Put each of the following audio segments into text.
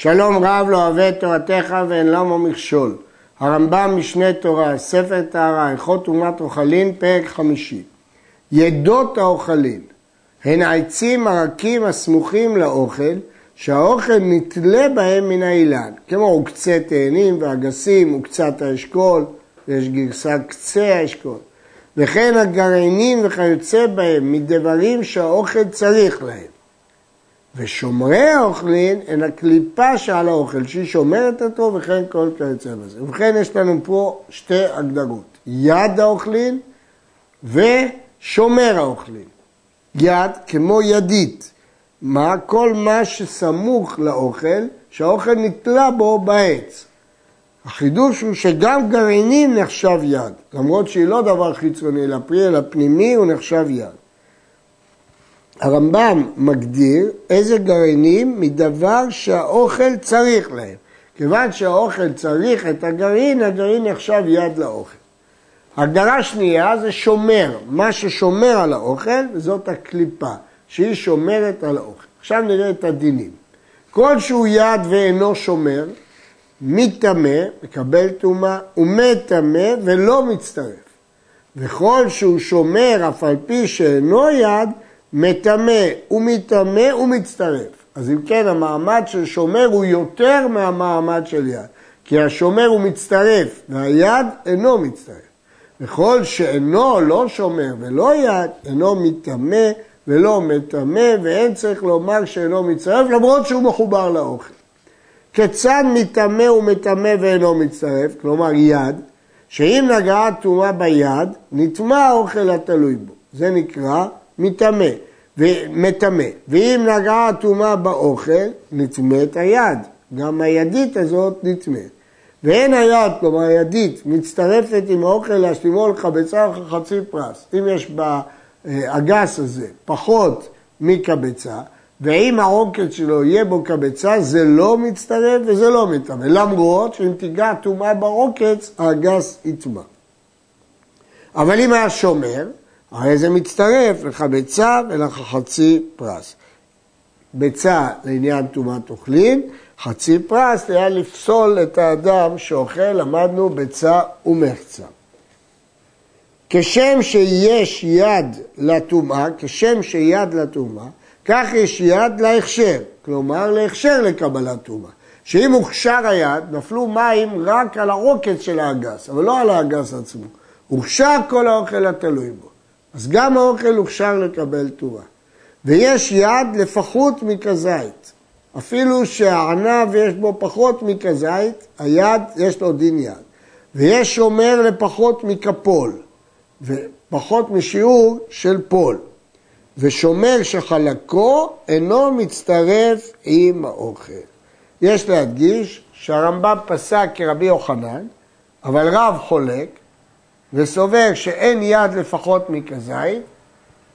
שלום רב לא אוהב את תורתך ואין למה מכשול. הרמב"ם משנה תורה, ספר טהרה, הלכות תרומת אוכלין, פרק חמישי. ידות האוכלין הן העצים הרכים הסמוכים לאוכל, שהאוכל נתלה בהם מן האילן, כמו עוקצי תאנים ואגסים וקצת האשכול, ויש גרסה קצה האשכול, וכן הגרעינים וכיוצא בהם מדברים שהאוכל צריך להם. ושומרי האוכלין הן הקליפה שעל האוכל, שהיא שומרת אותו וכן כל כיוצא בזה. ובכן יש לנו פה שתי הגדרות, יד האוכלין ושומר האוכלין. יד כמו ידית, מה? כל מה שסמוך לאוכל, שהאוכל נתלה בו בעץ. החידוש הוא שגם גרעינים נחשב יד, למרות שהיא לא דבר חיצוני לפרי, אלא פנימי הוא נחשב יד. הרמב"ם מגדיר איזה גרעינים מדבר שהאוכל צריך להם. כיוון שהאוכל צריך את הגרעין, הגרעין נחשב יד לאוכל. הגדרה שנייה זה שומר, מה ששומר על האוכל, וזאת הקליפה, שהיא שומרת על האוכל. עכשיו נראה את הדינים. כל שהוא יד ואינו שומר, מטמא, מקבל טומאה, ומטמא ולא מצטרף. וכל שהוא שומר, אף על פי שאינו יד, מטמא ומטמא ומצטרף. אז אם כן, המעמד של שומר הוא יותר מהמעמד של יד. כי השומר הוא מצטרף, והיד אינו מצטרף. וכל שאינו לא שומר ולא יד, אינו מטמא ולא מטמא, ואין צריך לומר שאינו מצטרף, למרות שהוא מחובר לאוכל. כיצד מטמא ומטמא ואינו מצטרף, כלומר יד, שאם נגעה טומאה ביד, נטמע האוכל התלוי בו. זה נקרא מטמא ומטמא. ואם נגעה הטומאה באוכל, נטמאת היד. גם הידית הזאת נטמאת. ואין היד, כלומר הידית, מצטרפת עם האוכל להשלימו לחבצה חצי פרס. אם יש באגס הזה פחות מקבצה, ואם העוקץ שלו יהיה בו קבצה, זה לא מצטרף וזה לא מטמא. למרות שאם תיגע טומאה בעוקץ, האגס יטמא. אבל אם היה שומר, הרי זה מצטרף לחבצה ולחצי פרס. ביצה לעניין טומאת אוכלין, חצי פרס היה לפסול את האדם שאוכל, למדנו ביצה ומחצה. כשם שיש יד לטומאה, כשם שיד לטומאה, כך יש יד להכשר, כלומר להכשר לקבלת טומאה. שאם הוכשר היד, נפלו מים רק על העוקץ של האגס, אבל לא על האגס עצמו. הוכשר כל האוכל התלוי בו. אז גם האוכל הוכשר לקבל טומאה. ויש יד לפחות מכזית. אפילו שהענב יש בו פחות מכזית, היד יש לו דין יד. ויש שומר לפחות מכפול, ופחות משיעור של פול. ושומר שחלקו אינו מצטרף עם האוכל. יש להדגיש שהרמב"ם פסק כרבי יוחנן, אבל רב חולק, וסובר שאין יד לפחות מכזית,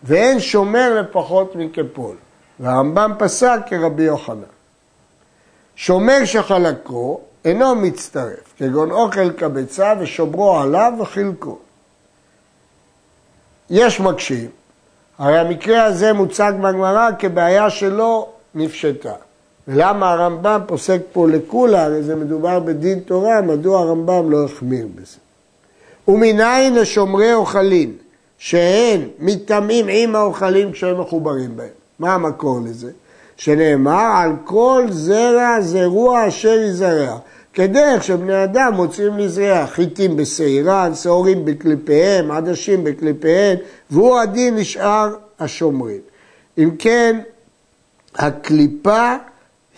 ואין שומר לפחות מכפול. והרמב"ם פסק כרבי יוחנן. שומר שחלקו אינו מצטרף, כגון אוכל כביצה ושומרו עליו וחילקו. יש מקשים, הרי המקרה הזה מוצג בגמרא כבעיה שלא נפשטה. ולמה הרמב"ם פוסק פה לקולה, הרי זה מדובר בדין תורה, מדוע הרמב"ם לא החמיר בזה. ומנין לשומרי אוכלים, שהן מטמאים עם האוכלים כשהם מחוברים בהם. מה המקור לזה? שנאמר על כל זרע זרוע אשר יזרע. כדרך שבני אדם מוצאים לזרע חיטים בשעירן, שעורים בקליפיהם, עדשים בקליפיהם, והוא הדין לשאר השומרים. אם כן, הקליפה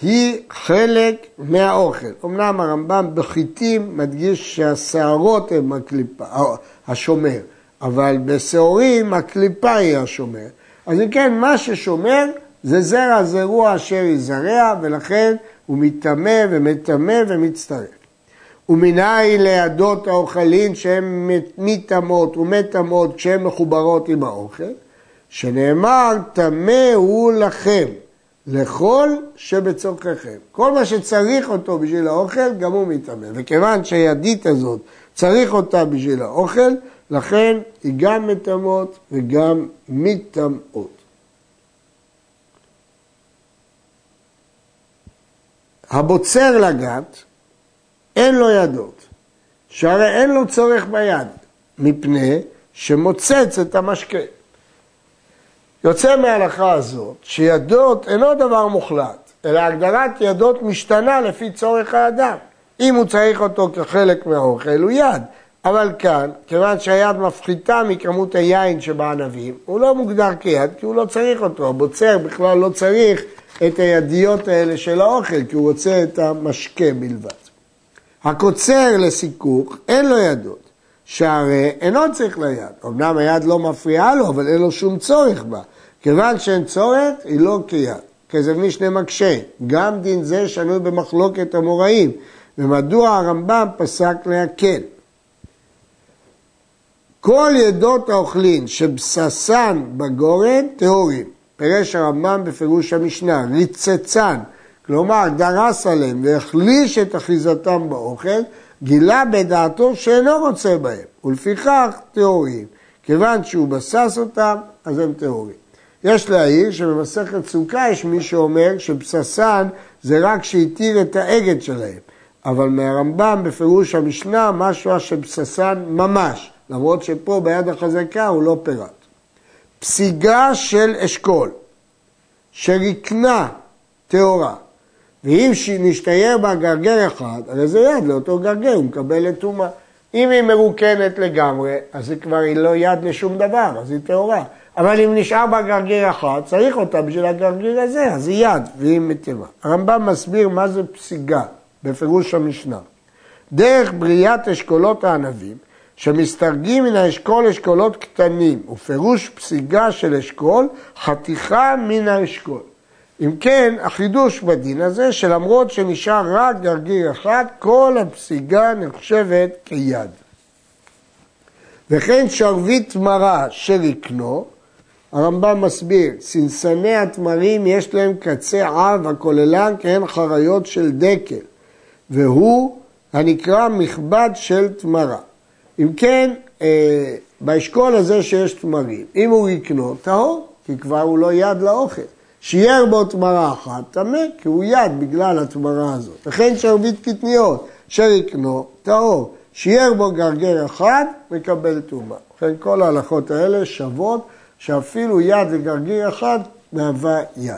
היא חלק מהאוכל. אמנם הרמב"ם בחיטים מדגיש שהשערות הן הקליפה, השומר, אבל בשעורים הקליפה היא השומר. אז אם כן, מה ששומר זה זרע זרוע אשר יזרע, ולכן הוא מטמא ומטמא ומצטרף. ומנין לידות האוכלין שהן מטמאות ומטמאות כשהן מחוברות עם האוכל, שנאמר טמא הוא לכם, לכל שבצורככם. כל מה שצריך אותו בשביל האוכל, גם הוא מטמא. וכיוון שהידית הזאת צריך אותה בשביל האוכל, לכן היא גם מטמאות וגם מטמאות. הבוצר לגת, אין לו ידות, שהרי אין לו צורך ביד, מפני שמוצץ את המשקה. יוצא מההלכה הזאת שידות אינו דבר מוחלט, אלא הגדרת ידות משתנה לפי צורך האדם. אם הוא צריך אותו כחלק מהאוכל, הוא יד. אבל כאן, כיוון שהיד מפחיתה מכמות היין שבענבים, הוא לא מוגדר כיד כי הוא לא צריך אותו. הבוצר בכלל לא צריך את הידיות האלה של האוכל, כי הוא רוצה את המשקה בלבד. הקוצר לסיכוך, אין לו ידות, שהרי אינו צריך ליד. אמנם היד לא מפריעה לו, אבל אין לו שום צורך בה. כיוון שאין צורך, היא לא כיד. כזה משנה מקשה, גם דין זה שנוי במחלוקת המוראים, ומדוע הרמב"ם פסק להקל. כל ידות האוכלין שבססן בגורן טהורים, פירש הרמב"ם בפירוש המשנה, ריצצן, כלומר דרס עליהם והחליש את אחיזתם באוכל, גילה בדעתו שאינו רוצה בהם, ולפיכך טהורים. כיוון שהוא בסס אותם, אז הם טהורים. יש להעיר שבמסכת סוכה יש מי שאומר שבססן זה רק שהתיר את האגד שלהם, אבל מהרמב"ם בפירוש המשנה משהו שבססן ממש, למרות שפה ביד החזקה הוא לא פירט. פסיגה של אשכול, שרקנה טהורה, ואם נשתייר בה גרגר אחד, הרי זה יד לאותו גרגר, הוא מקבל את טומאה. אם היא מרוקנת לגמרי, אז היא כבר היא לא יד לשום דבר, אז היא טהורה. אבל אם נשאר בה גרגיר אחד, צריך אותה בשביל הגרגיר הזה, אז היא יד, והיא מטבע. הרמב"ם מסביר מה זה פסיגה, בפירוש המשנה. דרך בריאת אשכולות הענבים, שמסתרגים מן האשכול אשכולות קטנים, ופירוש פסיגה של אשכול, חתיכה מן האשכול. אם כן, החידוש בדין הזה, שלמרות שנשאר רק גרגיר אחד, כל הפסיגה נחשבת כיד. וכן שרביט מרה שרקנו, הרמב"ם מסביר, סנסני התמרים יש להם קצה עב הכוללן כהן חריות של דקל, והוא הנקרא מכבד של תמרה. אם כן, אה, באשכול הזה שיש תמרים, אם הוא יקנו, טהור, כי כבר הוא לא יד לאוכל. שיער בו תמרה אחת, טמא, כי הוא יד בגלל התמרה הזאת. וכן שרביט קטניות, אשר יקנו, טהור. שיער בו גרגר אחד, מקבל טומאה. לכן כל ההלכות האלה שוות שאפילו יד וגרגיר אחד מהווה יד.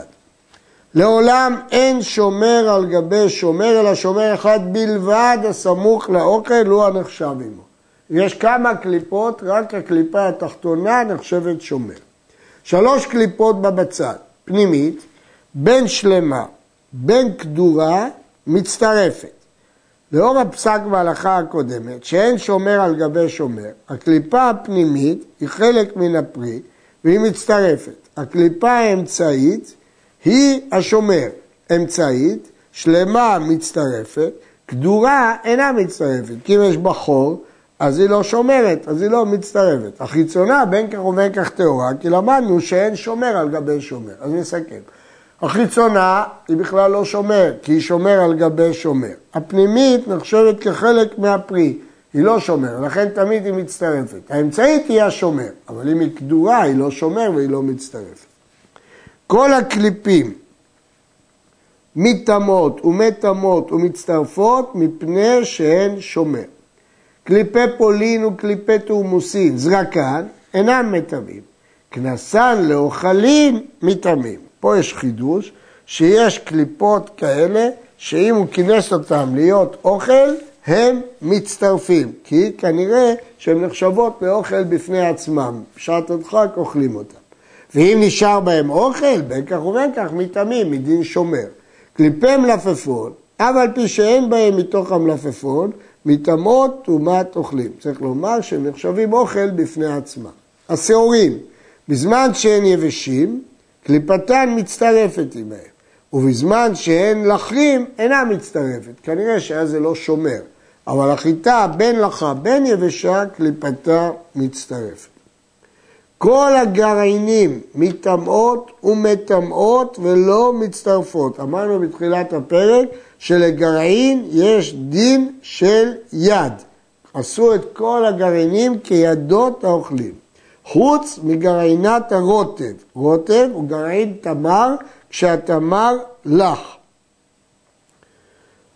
לעולם אין שומר על גבי שומר, אלא שומר אחד בלבד הסמוך לאוכל, הוא הנחשב עמו. יש כמה קליפות, רק הקליפה התחתונה נחשבת שומר. שלוש קליפות בבצד, פנימית, בין שלמה, בין כדורה, מצטרפת. לאור הפסק בהלכה הקודמת, שאין שומר על גבי שומר, הקליפה הפנימית היא חלק מן הפרי, והיא מצטרפת. הקליפה האמצעית היא השומר, אמצעית, שלמה מצטרפת, כדורה אינה מצטרפת, כי אם יש בה חור, אז היא לא שומרת, אז היא לא מצטרפת. החיצונה בין כך ובין כך טהורה, כי למדנו שאין שומר על גבי שומר. אז נסכם. החיצונה היא בכלל לא שומר, כי היא שומר על גבי שומר. הפנימית נחשבת כחלק מהפרי. היא לא שומר, לכן תמיד היא מצטרפת. האמצעית היא השומר, אבל אם היא כדורה, היא לא שומר והיא לא מצטרפת. כל הקליפים מטמאות ומטמאות ומצטרפות מפני שהן שומר. קליפי פולין וקליפי תורמוסין, זרקן, אינם מטמאים. כנסן לאוכלים מטמאים. פה יש חידוש שיש קליפות כאלה שאם הוא כינס אותם להיות אוכל, הם מצטרפים, כי כנראה שהן נחשבות לאוכל בפני עצמם, בשעת הדחק אוכלים אותם. ואם נשאר בהם אוכל, בין כך ובין כך מטעמים, מדין שומר. קליפי מלפפון, אף על פי שאין בהם מתוך המלפפון, מטמאות טומאת אוכלים. צריך לומר שהם נחשבים אוכל בפני עצמם. השעורים, בזמן שהן יבשים, קליפתן מצטרפת עמהם, ובזמן שהן לחרים, אינה מצטרפת. כנראה שהיה זה לא שומר. אבל החיטה בין לחה בין יבשה, קליפתה מצטרפת. כל הגרעינים מטמאות ומטמאות ולא מצטרפות. אמרנו בתחילת הפרק שלגרעין יש דין של יד. עשו את כל הגרעינים כידות האוכלים. חוץ מגרעינת הרוטב. רוטב הוא גרעין תמר כשהתמר לח.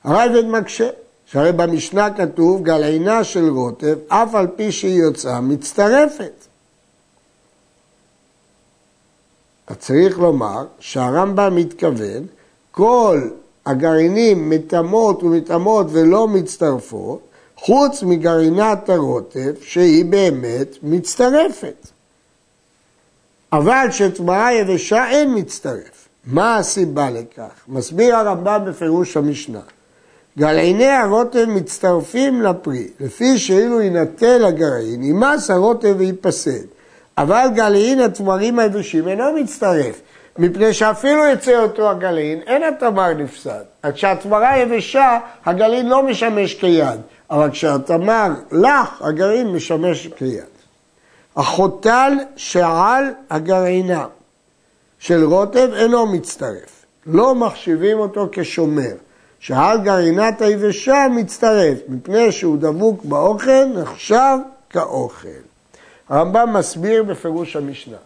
הרייבד מקשה, שהרי במשנה כתוב גלעינה של רוטב, אף על פי שהיא יוצאה, מצטרפת. אז צריך לומר שהרמב"ם מתכוון, כל הגרעינים מטמאות ומטמאות ולא מצטרפות, חוץ מגרעינת הרוטב שהיא באמת מצטרפת. אבל שתמרה יבשה אין מצטרף. מה הסיבה לכך? מסביר הרמב"ם בפירוש המשנה. גרעיני הרוטב מצטרפים לפרי, לפי שאילו יינטל הגרעין, ימס הרוטב וייפסד. אבל גלעין התמרים היבשים אינו מצטרף, מפני שאפילו יצא אותו הגלעין, אין התמר נפסד. אז כשהתמרה יבשה, הגלעין לא משמש כיד, אבל כשהתמר לח, הגרעין משמש כיד. החוטל שעל הגרעינה של רוטב אינו מצטרף. לא מחשיבים אותו כשומר. שעל גרעינת היבשה מצטרף, מפני שהוא דבוק באוכל, נחשב כאוכל. הרמב"ם מסביר בפירוש המשנה.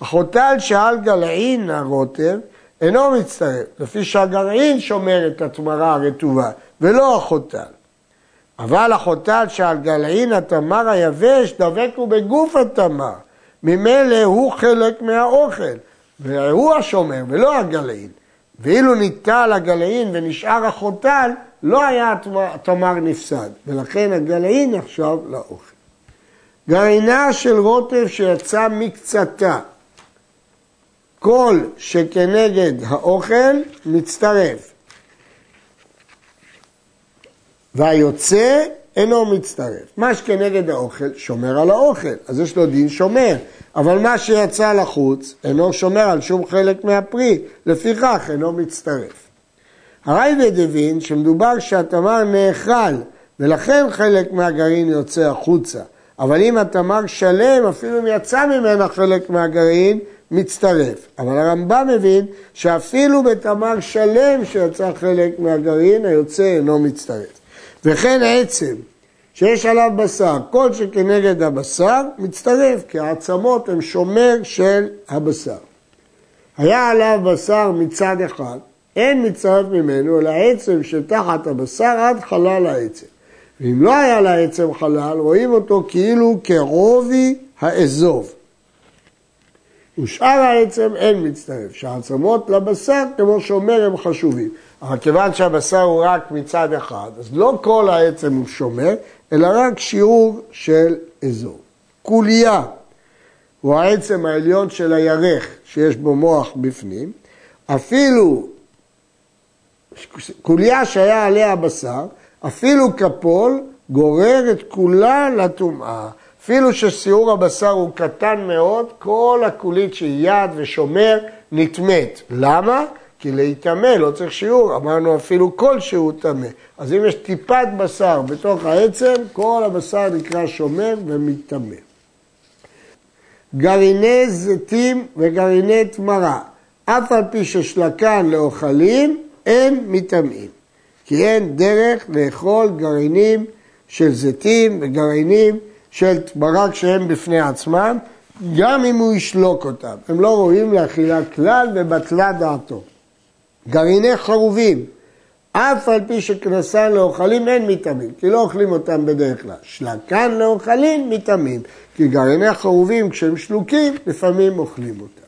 החוטל שעל גלעין הרוטב אינו מצטרף, לפי שהגרעין שומר את התמרה הרטובה, ולא החוטל. אבל החוטל שעל גלעין התמר היבש דבק הוא בגוף התמר, ממילא הוא חלק מהאוכל, והוא השומר ולא הגלעין. ואילו ניטל הגלעין ונשאר החוטל, לא היה התמר נפסד, ולכן הגלעין נחשב לאוכל. גרעינה של רוטב שיצא מקצתה, כל שכנגד האוכל מצטרף, והיוצא אינו מצטרף. מה שכנגד האוכל שומר על האוכל, אז יש לו דין שומר. אבל מה שיצא לחוץ אינו שומר על שום חלק מהפרי, לפיכך אינו מצטרף. הרייבד הבין שמדובר שהתמר נאכל ולכן חלק מהגרעין יוצא החוצה. אבל אם התמר שלם, אפילו אם יצא ממנה חלק מהגרעין, מצטרף. אבל הרמב"ם מבין שאפילו בתמר שלם שיצא חלק מהגרעין, היוצא אינו מצטרף. וכן עצם שיש עליו בשר, כל שכנגד הבשר מצטרף, כי העצמות הן שומר של הבשר. היה עליו בשר מצד אחד, אין מצטרף ממנו, אלא עצם שתחת הבשר עד חלל העצם. ואם לא היה לעצם חלל, רואים אותו כאילו כרובי האזוב. ושאר העצם אין מצטרף, שהעצמות לבשר, כמו שאומר, הם חשובים. אבל כיוון שהבשר הוא רק מצד אחד, אז לא כל העצם הוא שומר, אלא רק שיעור של אזור. קוליה הוא העצם העליון של הירך שיש בו מוח בפנים, אפילו קוליה שהיה עליה בשר, אפילו כפול גורר את כולה לטומאה. אפילו שסיעור הבשר הוא קטן מאוד, כל הקולית שהיא יד ושומר נטמאת. למה? כי להיטמא לא צריך שיעור, אמרנו אפילו כלשהו טמא. אז אם יש טיפת בשר בתוך העצם, כל הבשר נקרא שומר ומטמא. גרעיני זיתים וגרעיני תמרה, אף על פי ששלקן לאוכלים, אין מטמאים. כי אין דרך לאכול גרעינים של זיתים וגרעינים של תמרה כשהם בפני עצמם, גם אם הוא ישלוק אותם. הם לא ראויים לאכילה כלל ובטלה דעתו. גרעיני חרובים, אף על פי שכנסן לאוכלים אין מטעמים, כי לא אוכלים אותם בדרך כלל. שלקן לאוכלים מטעמים, כי גרעיני חרובים כשהם שלוקים, לפעמים אוכלים אותם.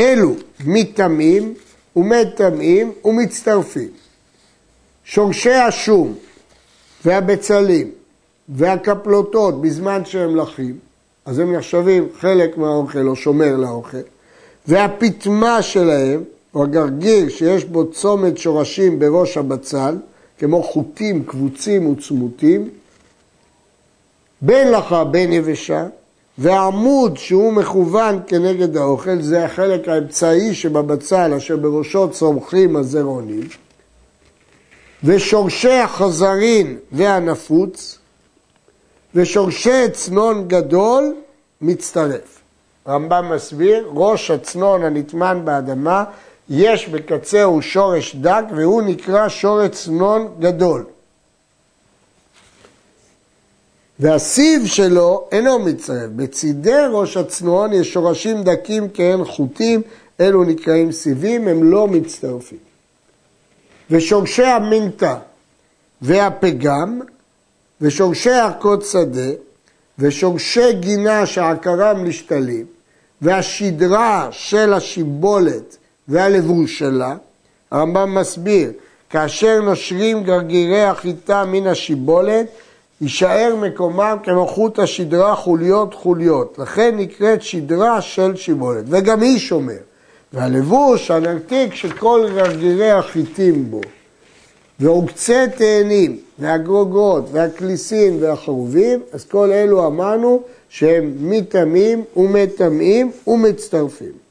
אלו מטעמים ומטמאים ומצטרפים. שורשי השום והבצלים והקפלוטות בזמן שהם לחים, אז הם נחשבים חלק מהאוכל או שומר לאוכל, והפטמה שלהם או הגרגיר שיש בו צומת שורשים בראש הבצל, כמו חוטים קבוצים וצמותים, בין לך בין יבשה, והעמוד שהוא מכוון כנגד האוכל, זה החלק האמצעי שבבצל אשר בראשו צומחים הזרעונים, ושורשי החזרין והנפוץ, ושורשי צנון גדול מצטרף. רמב"ם מסביר, ראש הצנון הנטמן באדמה יש בקצהו שורש דק והוא נקרא שורש צנון גדול. והסיב שלו אינו מצטרף. בצידי ראש הצנון יש שורשים דקים כהן חוטים, אלו נקראים סיבים, הם לא מצטרפים. ושורשי המינטה והפגם, ושורשי ערכות שדה, ושורשי גינה שעקרם לשתלים, והשדרה של השיבולת והלבוש שלה, הרמב"ם מסביר, כאשר נושרים גרגירי החיטה מן השיבולת, יישאר מקומם כמו חוט השדרה חוליות חוליות, לכן נקראת שדרה של שיבולת, וגם היא שומר. והלבוש הנרתיק של כל גרגירי החיטים בו. ועוקצי תאנים, והגרוגות, והכליסים והחרובים, אז כל אלו אמרנו שהם מטמאים ומטמאים ומצטרפים.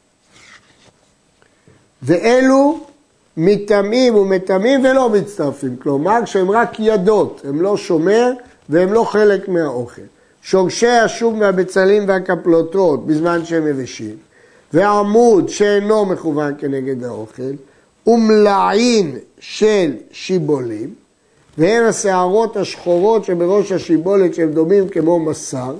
ואלו מטמאים ומטמאים ולא מצטרפים, כלומר שהם רק ידות, הם לא שומר והם לא חלק מהאוכל. שורשי השוב מהבצלים והקפלוטות בזמן שהם יבשים, ועמוד שאינו מכוון כנגד האוכל, ומלעין של שיבולים, והן השערות השחורות שבראש השיבולת שהם דומים כמו מסר,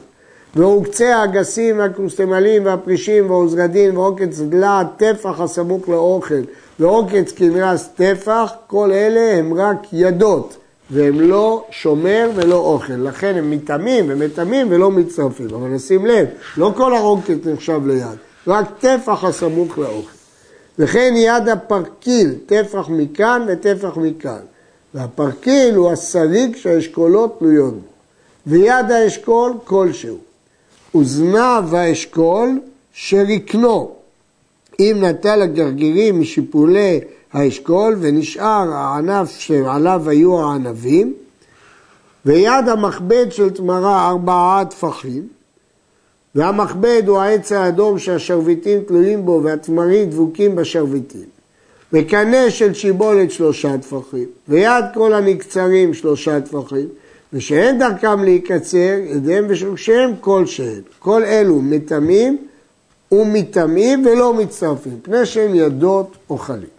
ועוקצי האגסים והקרוסטמלים והפרישים והעוזרדין ועוקץ דלעת טפח הסמוך לאוכל ועוקץ כנרס טפח, כל אלה הם רק ידות והם לא שומר ולא אוכל, לכן הם מטמאים ומטמאים ולא מצטרפים, אבל נשים לב, לא כל העוקץ נחשב ליד, רק טפח הסמוך לאוכל. וכן יד הפרקיל, טפח מכאן וטפח מכאן. והפרקיל הוא השריג שהאשכולות תלויות בו. ויד האשכול כלשהו. וזנב האשכול שרקנו. אם נטל הגרגירים משיפולי האשכול ונשאר הענף שעליו היו הענבים, ויד המכבד של תמרה ארבעה טפחים, והמכבד הוא העץ האדום שהשרביטים תלויים בו והתמרים דבוקים בשרביטים. וקנה של שיבולת שלושה טפחים, ויד כל הנקצרים שלושה טפחים, ושאין דרכם להיקצר, ידיהם ושורשיהם כלשהם. כל אלו מטמאים ומטמאים ולא מצטרפים, פני שהם ידות אוכלים.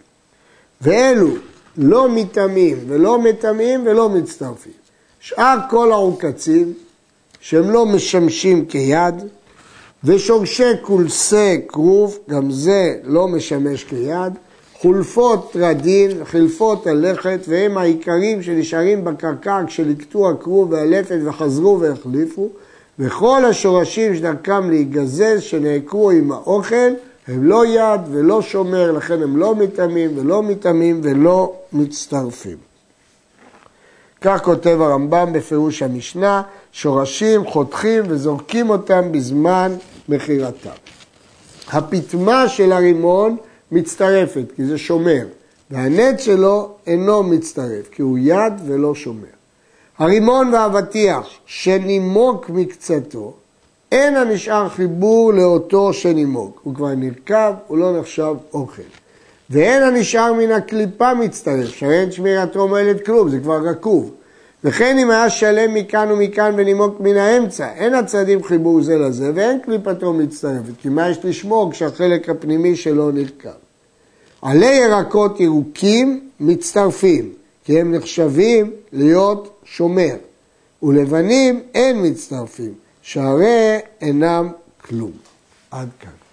ואלו לא מטמאים ולא מטמאים ולא מצטרפים. שאר כל העוקצים, שהם לא משמשים כיד, ושורשי קולסי כרוב, גם זה לא משמש כיד, חולפות טרדין, חלפות הלכת, והם העיקרים שנשארים בקרקע כשליקטו הכרוב והלפת וחזרו והחליפו, וכל השורשים שדרכם להיגזז, שנעקרו עם האוכל, הם לא יד ולא שומר, לכן הם לא מטמאים ולא מטמאים ולא מצטרפים. כך כותב הרמב"ם בפירוש המשנה, שורשים חותכים וזורקים אותם בזמן מכירתם. הפטמה של הרימון מצטרפת, כי זה שומר, והנט שלו אינו מצטרף, כי הוא יד ולא שומר. הרימון והאבטיח שנימוק מקצתו, אין הנשאר חיבור לאותו שנימוק, הוא כבר נרכב, הוא לא נחשב אוכל. ואין הנשאר מן הקליפה מצטרף, שאין שמירתו מועלת כלום, זה כבר רקוב. וכן אם היה שלם מכאן ומכאן ונימוק מן האמצע, אין הצדדים חיבור זה לזה ואין קליפתו מצטרפת, כי מה יש לשמור כשהחלק הפנימי שלו נרכב. עלי ירקות ירוקים מצטרפים, כי הם נחשבים להיות שומר, ולבנים אין מצטרפים, שהרי אינם כלום. עד כאן.